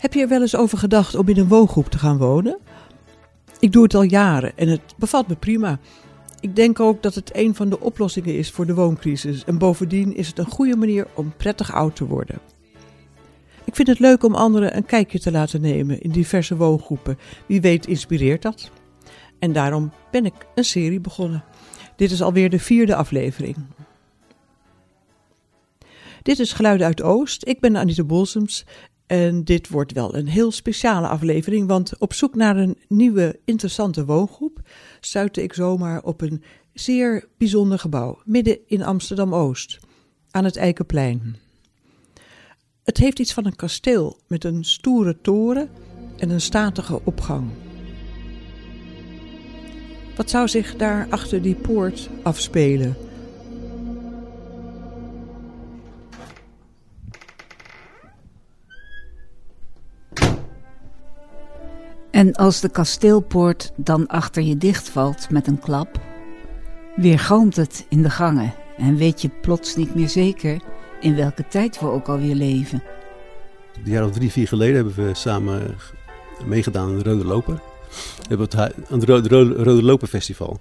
Heb je er wel eens over gedacht om in een woongroep te gaan wonen? Ik doe het al jaren en het bevalt me prima. Ik denk ook dat het een van de oplossingen is voor de wooncrisis. En bovendien is het een goede manier om prettig oud te worden. Ik vind het leuk om anderen een kijkje te laten nemen in diverse woongroepen. Wie weet inspireert dat. En daarom ben ik een serie begonnen. Dit is alweer de vierde aflevering. Dit is Geluiden uit Oost. Ik ben Anita Bolsems en dit wordt wel een heel speciale aflevering, want op zoek naar een nieuwe interessante woongroep stuitte ik zomaar op een zeer bijzonder gebouw midden in Amsterdam-Oost, aan het Eikenplein. Het heeft iets van een kasteel met een stoere toren en een statige opgang. Wat zou zich daar achter die poort afspelen? En als de kasteelpoort dan achter je dichtvalt met een klap, weergalmt het in de gangen en weet je plots niet meer zeker in welke tijd we ook alweer leven. Een jaar of drie, vier geleden hebben we samen meegedaan aan de Rode Loper. We hebben het, het Rode, Rode Loper Festival.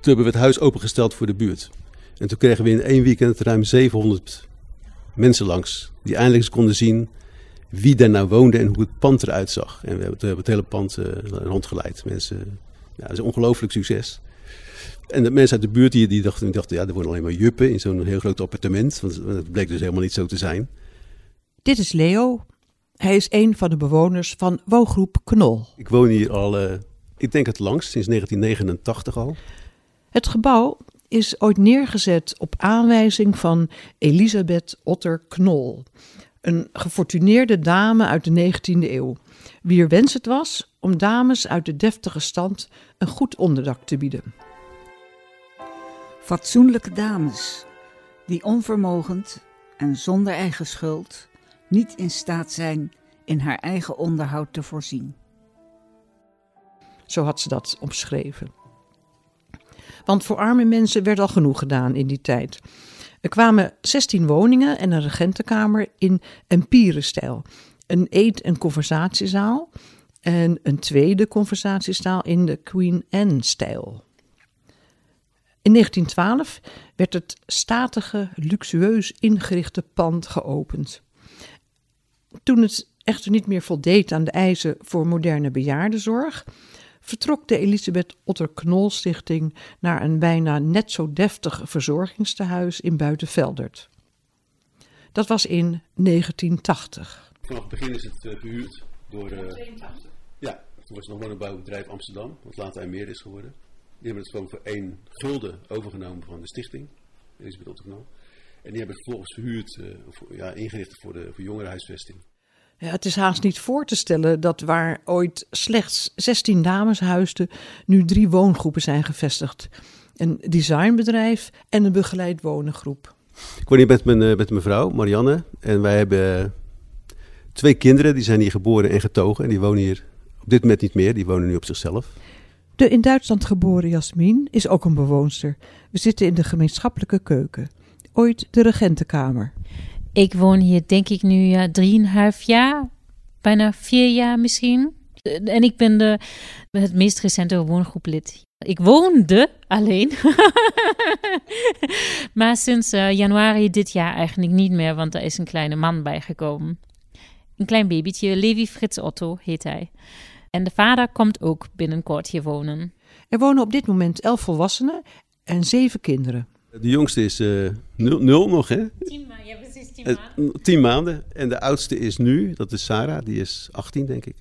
Toen hebben we het huis opengesteld voor de buurt. En toen kregen we in één weekend ruim 700 mensen langs. Die eindelijk eens konden zien wie daar nou woonde en hoe het pand eruit zag. En we hebben, we hebben het hele pand rondgeleid. Mensen, ja, dat is een ongelooflijk succes. En de mensen uit de buurt die, die dachten, die dachten, ja, er wonen alleen maar juppen in zo'n heel groot appartement. Want het bleek dus helemaal niet zo te zijn. Dit is Leo. Hij is een van de bewoners van woongroep Knol. Ik woon hier al, uh, ik denk het langst, sinds 1989 al. Het gebouw is ooit neergezet op aanwijzing van Elisabeth Otter Knol. Een gefortuneerde dame uit de 19e eeuw. Wier wens het was om dames uit de deftige stand een goed onderdak te bieden. Fatsoenlijke dames die onvermogend en zonder eigen schuld niet in staat zijn in haar eigen onderhoud te voorzien. Zo had ze dat omschreven. Want voor arme mensen werd al genoeg gedaan in die tijd. Er kwamen 16 woningen en een regentenkamer in Empire-stijl. Een eet- en conversatiezaal en een tweede conversatiezaal in de Queen Anne-stijl. In 1912 werd het statige, luxueus ingerichte pand geopend. Toen het echter niet meer voldeed aan de eisen voor moderne bejaardenzorg, vertrok de Elisabeth Otter Knol Stichting naar een bijna net zo deftig verzorgingstehuis in Buitenveldert. Dat was in 1980. Vanaf het begin is het uh, verhuurd door. Uh, ja, toen was het nog een bouwbedrijf Amsterdam, wat later IJmeer is geworden. Die hebben het gewoon voor één gulden overgenomen van de stichting, Elisabeth Otter Knol. En die hebben het vervolgens verhuurd, uh, voor, ja, ingericht voor, de, voor jongerenhuisvesting. Ja, het is haast niet voor te stellen dat waar ooit slechts 16 dames huisden, nu drie woongroepen zijn gevestigd. Een designbedrijf en een begeleid wonengroep. Ik woon hier met mijn, met mijn vrouw, Marianne. En wij hebben twee kinderen, die zijn hier geboren en getogen. En die wonen hier op dit moment niet meer, die wonen nu op zichzelf. De in Duitsland geboren Jasmin is ook een bewoonster. We zitten in de gemeenschappelijke keuken. Ooit de regentenkamer. Ik woon hier denk ik nu ja, drieënhalf jaar, bijna vier jaar misschien. En ik ben de, het meest recente woongroeplid. Ik woonde alleen. maar sinds uh, januari dit jaar eigenlijk niet meer, want er is een kleine man bijgekomen. Een klein babytje, Levi Frits Otto heet hij. En de vader komt ook binnenkort hier wonen. Er wonen op dit moment elf volwassenen en zeven kinderen. De jongste is uh, nul, nul, nog, hè? Tien, ma ja, precies, tien maanden. Uh, tien maanden. En de oudste is nu, dat is Sarah, die is 18, denk ik.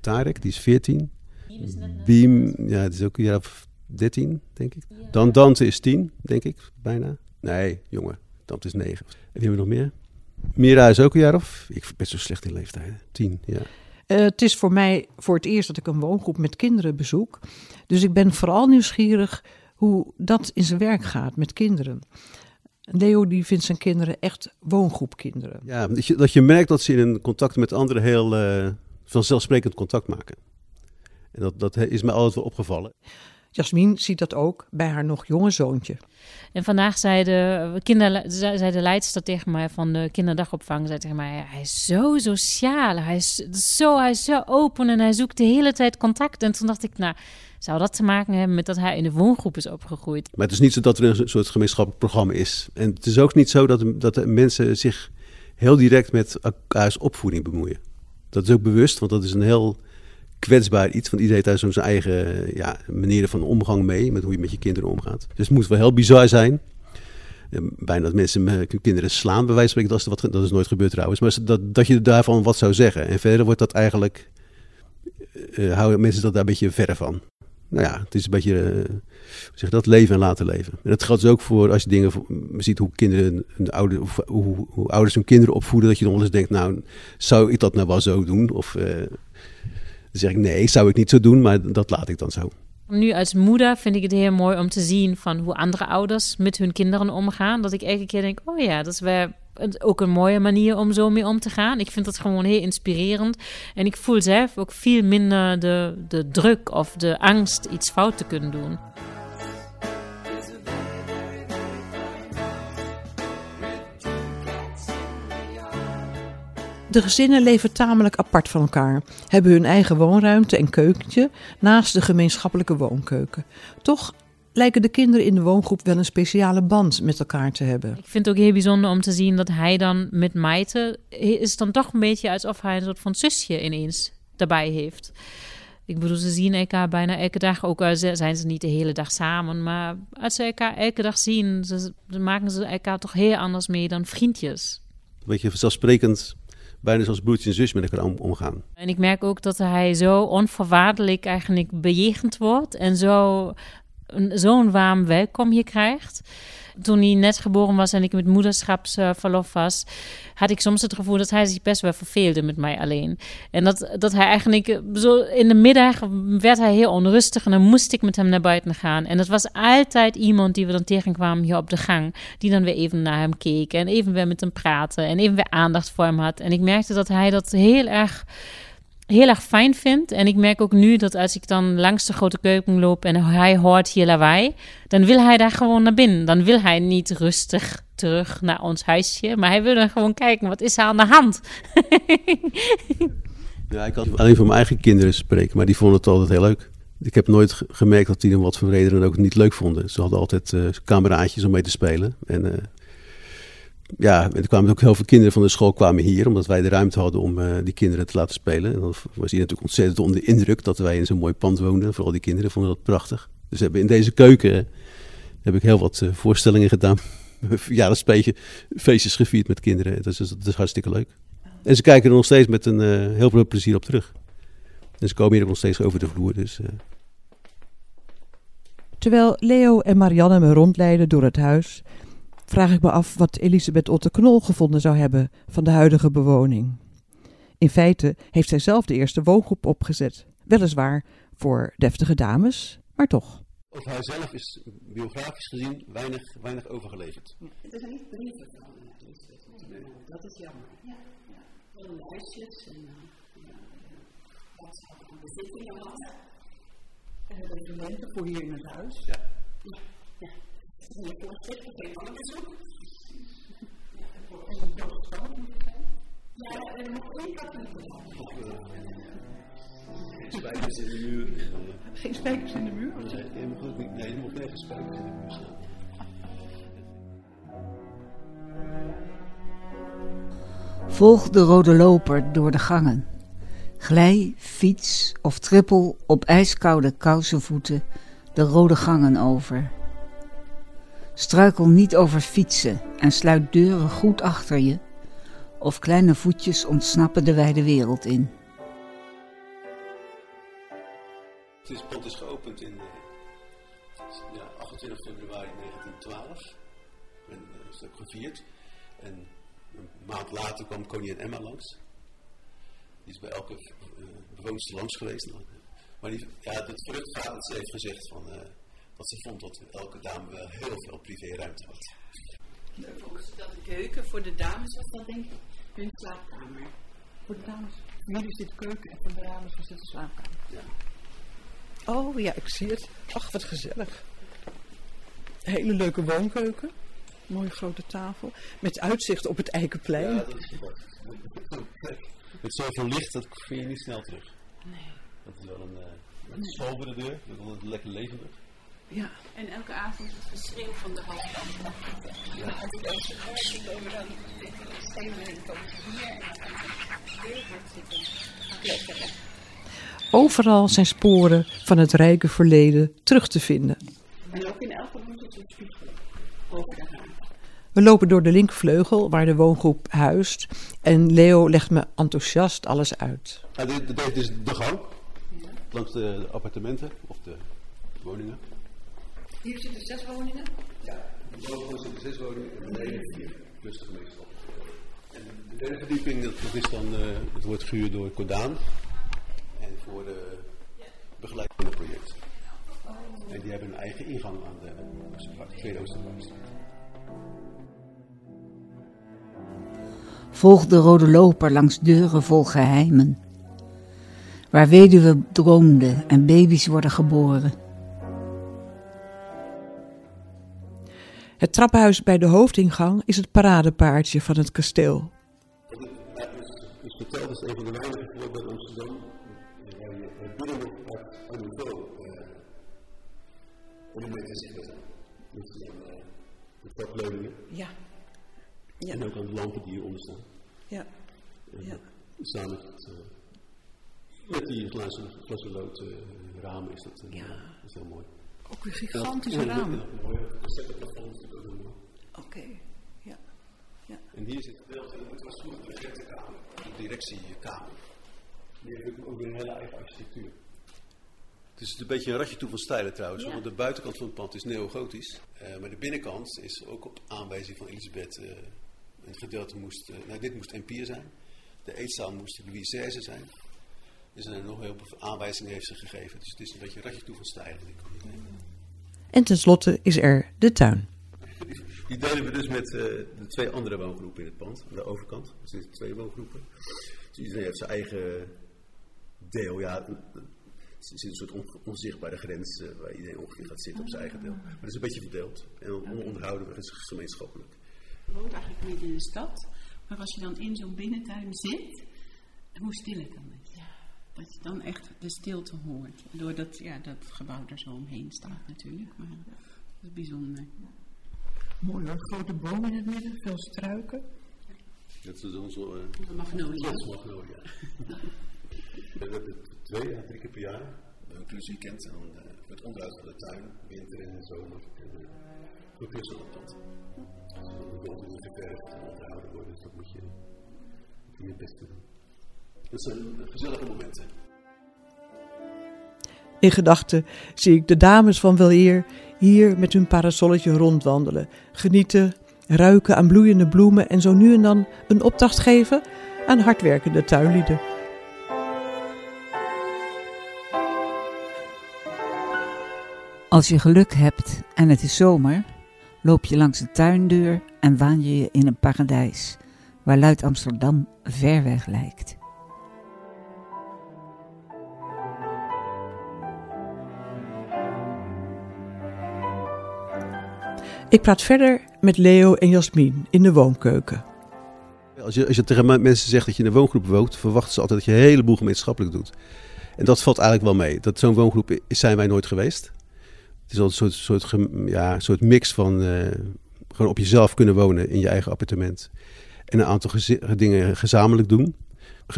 Tarek, die is 14. Beam, ja, het is ook een jaar of 13, denk ik. Ja. Dan Dante is 10, denk ik, bijna. Nee, jongen, Dante is 9. En wie hebben we nog meer? Mira is ook een jaar of... Ik ben zo slecht in leeftijd. 10, ja. Uh, het is voor mij voor het eerst dat ik een woongroep met kinderen bezoek. Dus ik ben vooral nieuwsgierig hoe dat in zijn werk gaat met kinderen. Leo die vindt zijn kinderen echt woongroepkinderen. Ja, dat je, dat je merkt dat ze in een contact met anderen heel uh, vanzelfsprekend contact maken. En dat, dat is me altijd wel opgevallen. Jasmin ziet dat ook bij haar nog jonge zoontje. En vandaag zei de, kinder, zei de leidster tegen mij van de kinderdagopvang, zei tegen mij, hij is zo sociaal, hij is zo, hij is zo open en hij zoekt de hele tijd contact. En toen dacht ik, nou, zou dat te maken hebben met dat hij in de woongroep is opgegroeid? Maar het is niet zo dat er een soort gemeenschappelijk programma is. En het is ook niet zo dat, dat mensen zich heel direct met elkaars opvoeding bemoeien. Dat is ook bewust, want dat is een heel kwetsbaar iets. Want iedereen heeft daar zo zijn eigen ja, manieren van omgang mee. Met hoe je met je kinderen omgaat. Dus het moet wel heel bizar zijn. Bijna dat mensen kinderen slaan, bij wijze van spreken. Dat is, wat, dat is nooit gebeurd trouwens. Maar dat, dat je daarvan wat zou zeggen. En verder wordt dat eigenlijk. Uh, houden mensen dat daar een beetje verre van. Nou ja, het is een beetje. Uh, zeg dat leven en laten leven. En dat geldt dus ook voor als je dingen ziet hoe kinderen hun ouder, hoe, hoe, ouders hun kinderen opvoeden. Dat je dan wel denkt, nou, zou ik dat nou wel zo doen? Of dan zeg ik nee, zou ik niet zo doen, maar dat laat ik dan zo. Nu als moeder vind ik het heel mooi om te zien van hoe andere ouders met hun kinderen omgaan. Dat ik elke keer denk, oh ja, dat is wel ook een mooie manier om zo mee om te gaan. Ik vind dat gewoon heel inspirerend. En ik voel zelf ook veel minder de, de druk of de angst iets fout te kunnen doen. De gezinnen leven tamelijk apart van elkaar, hebben hun eigen woonruimte en keukentje naast de gemeenschappelijke woonkeuken. Toch lijken de kinderen in de woongroep wel een speciale band met elkaar te hebben. Ik vind het ook heel bijzonder om te zien dat hij dan met Maite is dan toch een beetje alsof hij een soort van zusje ineens daarbij heeft. Ik bedoel, ze zien elkaar bijna elke dag. Ook al zijn ze niet de hele dag samen. Maar als ze elkaar elke dag zien, ze, maken ze elkaar toch heel anders mee dan vriendjes. Weet je, vanzelfsprekend bijna zoals broertje en zus met elkaar omgaan. En ik merk ook dat hij zo onvoorwaardelijk eigenlijk bejegend wordt en zo zo'n warm welkom hier krijgt. Toen hij net geboren was en ik met moederschapsverlof was, had ik soms het gevoel dat hij zich best wel verveelde met mij alleen. En dat, dat hij eigenlijk zo in de middag werd hij heel onrustig en dan moest ik met hem naar buiten gaan. En dat was altijd iemand die we dan tegenkwamen hier op de gang, die dan weer even naar hem keek en even weer met hem praten en even weer aandacht voor hem had. En ik merkte dat hij dat heel erg heel erg fijn vind. En ik merk ook nu dat als ik dan langs de grote keuken loop en hij hoort hier lawaai, dan wil hij daar gewoon naar binnen. Dan wil hij niet rustig terug naar ons huisje, maar hij wil dan gewoon kijken, wat is er aan de hand? ja, ik kan alleen voor mijn eigen kinderen spreken, maar die vonden het altijd heel leuk. Ik heb nooit gemerkt dat die hem wat verrederen ook niet leuk vonden. Ze hadden altijd uh, kameraadjes om mee te spelen. En uh, ja, er kwamen ook heel veel kinderen van de school kwamen hier, omdat wij de ruimte hadden om uh, die kinderen te laten spelen. En dan was hij natuurlijk ontzettend onder de indruk dat wij in zo'n mooi pand woonden. Vooral die kinderen vonden dat prachtig. Dus hebben in deze keuken heb ik heel wat uh, voorstellingen gedaan. Verjaardagsfeestjes feestjes gevierd met kinderen. Dat is, dat is hartstikke leuk. En ze kijken er nog steeds met een heel veel plezier op terug. En ze komen hier nog steeds over de vloer. Dus, Terwijl Leo en Marianne me rondleiden door het huis, vraag ik me af wat Elisabeth Otte Knol gevonden zou hebben van de huidige bewoning. In feite heeft zij zelf de eerste woongroep opgezet. Weliswaar voor deftige dames, maar toch. Over haar zelf is biografisch gezien weinig, weinig overgeleverd. Ja, er zijn niet brieven van nee. Dat is jammer. Ja, ja. Wel lijstjes en wat ze aan bezittingen hadden. En de documenten voor hier in het huis. Ja. ja. Ja. Ja, er nog één Spijkers in de muur. Geen spijkers in de muur? Nee, je spijkers in de muur. Volg de rode loper door de gangen. Glij, fiets of trippel op ijskoude kousenvoeten de rode gangen over. Struikel niet over fietsen en sluit deuren goed achter je, of kleine voetjes ontsnappen de wijde wereld in. Het pand is geopend in ja, 28 februari 1912. En is ook gevierd. En een maand later kwam koningin Emma langs. Die is bij elke uh, langs geweest. Maar die, ja, het dat ze heeft gezegd van... Uh, dat ze vond dat elke dame wel heel veel privéruimte had. Volgens dat de keuken voor de dames was dat denk ik hun slaapkamer. Voor de dames? Jullie zit de keuken en voor de dames was het de slaapkamer. Ja. Oh ja, ik zie het. Ach, wat gezellig. Hele leuke woonkeuken. Mooie grote tafel. Met uitzicht op het Eikenplein. Ja, dat is. Met zoveel licht, dat vind je niet snel terug. Nee. Dat is wel een, uh, een sobere deur, dat is lekker levendig. Ja. En elke avond het geschreeuw van de hoofdstad. Ja. Als ik deze huis komen, dan schreeuwen en komen hier en dan heel hard zitten kletteren. Overal zijn sporen van het rijke verleden terug te vinden. En ook in elke hoek is een spiegel over de haard. We lopen door de linkvleugel waar de woongroep huist en Leo legt me enthousiast alles uit. Ja, dit, dit is de gang, langs de appartementen of de woningen. Hier zitten zes woningen? Ja, boven zitten zes woningen en beneden vier, plus de gemeenschap. En de derde verdieping, dat, is dan, uh, het wordt gehuurd door Cordaan. En voor de begeleiding van het project. En die hebben een eigen ingang aan de Tweede Oosterparkstraat. Volg de rode loper langs deuren vol geheimen. Waar weduwen droomden en baby's worden geboren. Het trappenhuis bij de hoofdingang is het paradepaardje van het kasteel. is verteld, is een van de weinige voorbeelden in Amsterdam. Binnen nog uit een niveau elementen zichtbaar zijn. Dus de trapleuningen Ja. en ook aan de lampen die hieronder staan. Ja. Ja. Samen met, het, eh, met die glazen, glazen lood uh, ramen is dat, uh, Ja. dat is heel mooi. Ook een En gigantische ramen. Oké. Ja. En hier zit wel, het was vroeger de directekamer, de directiekamer. Die heeft ook weer een hele eigen architectuur. Het is een beetje een ratje toe van stijlen trouwens, Ja. want de buitenkant van het pand is neogotisch. eh, maar de binnenkant is ook op aanwijzing van Elisabeth, eh, een gedeelte moest, eh, nou dit moest Empire zijn. De eetzaal moest Louis XVI zijn. Dus er nog heel veel aanwijzingen heeft ze gegeven. Dus het is een beetje een ratje toe van niet nemen. En tenslotte is er de tuin. Die delen we dus met eh, de twee andere woongroepen in het pand, aan de overkant. Er zitten twee woongroepen. Dus iedereen heeft zijn eigen deel. Ja, er zit een soort on- onzichtbare grens eh, waar iedereen ongeveer gaat zitten op zijn eigen deel. Maar het is een beetje verdeeld. En on- onderhouden we het gemeenschappelijk. Je woont eigenlijk midden in de stad, maar als je dan in zo'n binnentuin zit, hoe stil het dan is. Dat je dan echt de stilte hoort. Doordat ja, dat gebouw er zo omheen staat natuurlijk, maar dat is bijzonder. Mooi hoor, grote bomen in het midden, veel struiken. Dat is onze uh, De magnolia. magnolia. we hebben het twee, ja, drie keer per jaar. We hebben een weekend en dan uh, het onderhoud van de tuin, winter en zomer. En uh, voor plus op het pad. Dus de bomen moeten geverfd en onderhouden worden, dus dat moet je, moet je het beste doen. Dat zijn gezellige momenten. In gedachten zie ik de dames van weleer hier met hun parasolletje rondwandelen, genieten, ruiken aan bloeiende bloemen en zo nu en dan een opdracht geven aan hardwerkende tuinlieden. Als je geluk hebt en het is zomer, loop je langs de tuindeur en waan je je in een paradijs waar Luid Amsterdam ver weg lijkt. Ik praat verder met Leo en Jasmin in de woonkeuken. Als je, als je tegen mensen zegt dat je in een woongroep woont, verwachten ze altijd dat je een heleboel gemeenschappelijk doet. En dat valt eigenlijk wel mee. Dat zo'n woongroep zijn wij nooit geweest. Het is al een soort, soort, ja, soort mix van eh, gewoon op jezelf kunnen wonen in je eigen appartement. En een aantal dingen gezamenlijk doen.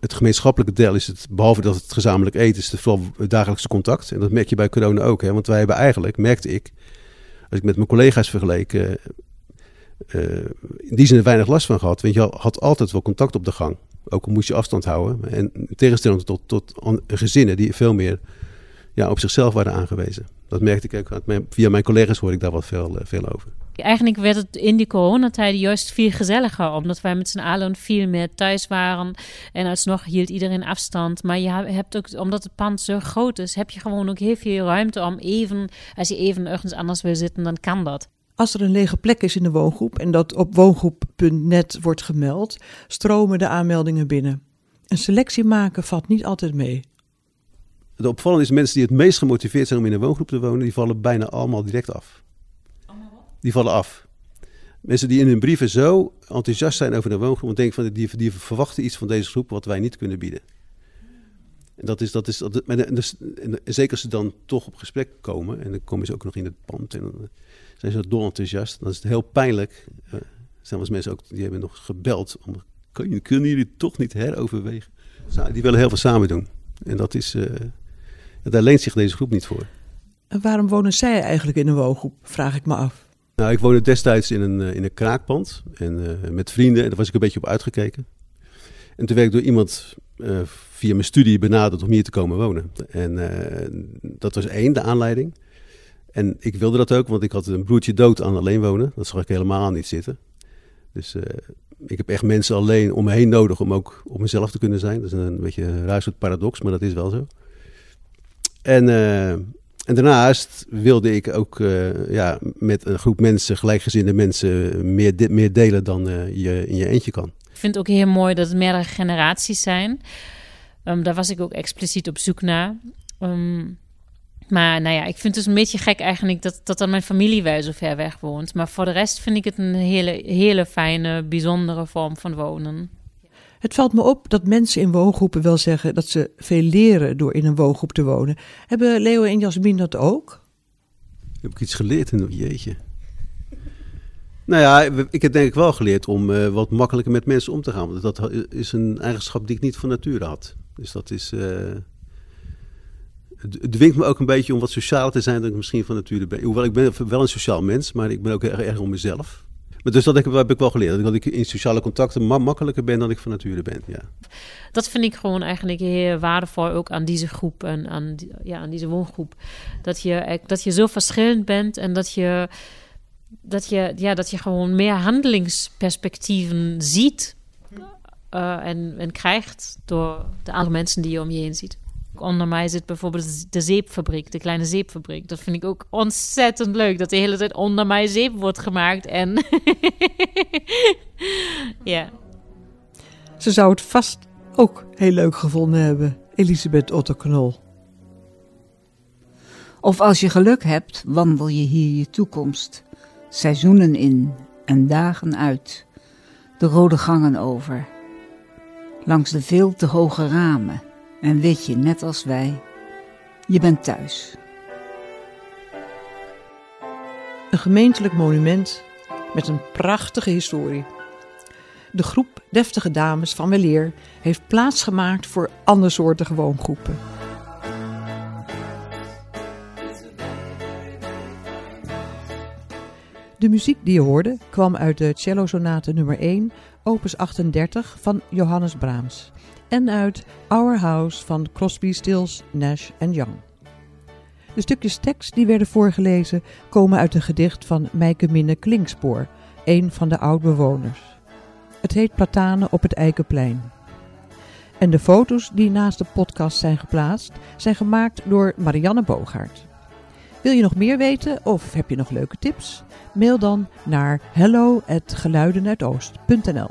Het gemeenschappelijke deel is het, behalve dat het gezamenlijk eten, is het vooral dagelijkse contact. En dat merk je bij corona ook. Hè? Want wij hebben eigenlijk, merkte ik, als ik met mijn collega's vergeleek, eh, eh, in die zin er weinig last van gehad. Want je had altijd wel contact op de gang. Ook al moest je afstand houden. En in tegenstelling tot, tot gezinnen die veel meer ja, op zichzelf waren aangewezen. Dat merkte ik ook. Via mijn collega's hoor ik daar wat veel, eh, veel over. Eigenlijk werd het in die coronatijden juist veel gezelliger, omdat wij met z'n allen veel meer thuis waren. En alsnog hield iedereen afstand. Maar je hebt ook, omdat het pand zo groot is, heb je gewoon ook heel veel ruimte om even, als je even ergens anders wil zitten, dan kan dat. Als er een lege plek is in de woongroep en dat op woongroep.net wordt gemeld, stromen de aanmeldingen binnen. Een selectie maken valt niet altijd mee. de opvallende is, mensen die het meest gemotiveerd zijn om in een woongroep te wonen, die vallen bijna allemaal direct af. Die vallen af. Mensen die in hun brieven zo enthousiast zijn over de woongroep, en denken van die, die verwachten iets van deze groep wat wij niet kunnen bieden. En dat is, dat is, dat, en, zeker als ze dan toch op gesprek komen, en dan komen ze ook nog in het pand en dan zijn ze dol enthousiast, dan is het heel pijnlijk. Uh, mensen ook, die hebben nog gebeld, om, kunnen jullie toch niet heroverwegen? Die willen heel veel samen doen. En dat is, uh, daar leent zich deze groep niet voor. En waarom wonen zij eigenlijk in een woongroep, vraag ik me af. Nou, ik woonde destijds in een, eh, in een kraakpand en, uh, met vrienden en daar was ik een beetje op uitgekeken. En toen werd ik door iemand uh, via mijn studie benaderd om hier te komen wonen. En dat was één, de aanleiding. En ik wilde dat ook, want ik had een broertje dood aan alleen wonen. Dat zag ik helemaal niet zitten. Dus ik heb echt mensen alleen om me heen nodig om ook op mezelf te kunnen zijn. Dat is een beetje een raar soort paradox, maar dat is wel zo. En, en daarnaast wilde ik ook uh, ja, met een groep mensen, gelijkgezinde mensen, meer, meer delen dan uh, je in je eentje kan. Ik vind het ook heel mooi dat het meerdere generaties zijn. Um, daar was ik ook expliciet op zoek naar. Um, maar nou ja, ik vind het dus een beetje gek eigenlijk dat, dat dan mijn familie wel zo ver weg woont. Maar voor de rest vind ik het een hele, hele fijne, bijzondere vorm van wonen. Het valt me op dat mensen in woongroepen wel zeggen dat ze veel leren door in een woongroep te wonen. Hebben Leo en Jasmin dat ook? Heb ik iets geleerd? in Jeetje. Nou ja, ik heb denk ik wel geleerd om uh, wat makkelijker met mensen om te gaan. Want dat is een eigenschap die ik niet van nature had. Dus dat is... Uh, het dwingt me ook een beetje om wat socialer te zijn dan ik misschien van nature ben. Hoewel ik ben wel een sociaal mens, maar ik ben ook erg, erg om mezelf. Maar dus dat heb, heb ik wel geleerd. Dat ik in sociale contacten makkelijker ben dan ik van nature ben. Ja. Dat vind ik gewoon eigenlijk heel waardevol ook aan deze groep en aan, ja, aan deze woongroep. Dat je, dat je zo verschillend bent en dat je, dat je, ja, dat je gewoon meer handelingsperspectieven ziet uh, en, en krijgt door de andere mensen die je om je heen ziet. Onder mij zit bijvoorbeeld de zeepfabriek, de kleine zeepfabriek. Dat vind ik ook ontzettend leuk. Dat de hele tijd onder mij zeep wordt gemaakt. En ja. Ze zou het vast ook heel leuk gevonden hebben, Elisabeth Otto-Knol. Of als je geluk hebt, wandel je hier je toekomst. Seizoenen in en dagen uit. De rode gangen over. Langs de veel te hoge ramen en weet je, net als wij, je bent thuis. Een gemeentelijk monument met een prachtige historie. De groep deftige dames van Weleer heeft plaatsgemaakt voor andersoortige woongroepen. De muziek die je hoorde kwam uit de cello sonate nummer 1, opus 38 van Johannes Brahms en uit Our House van Crosby, Stills, Nash Young. De stukjes tekst die werden voorgelezen komen uit een gedicht van Meike Minne Klinkspoor, een van de oud-bewoners. Het heet Platanen op het Eikenplein. En de foto's die naast de podcast zijn geplaatst, zijn gemaakt door Marianne Bogaert. Wil je nog meer weten of heb je nog leuke tips? Mail dan naar hello@geluidenuitoost.nl.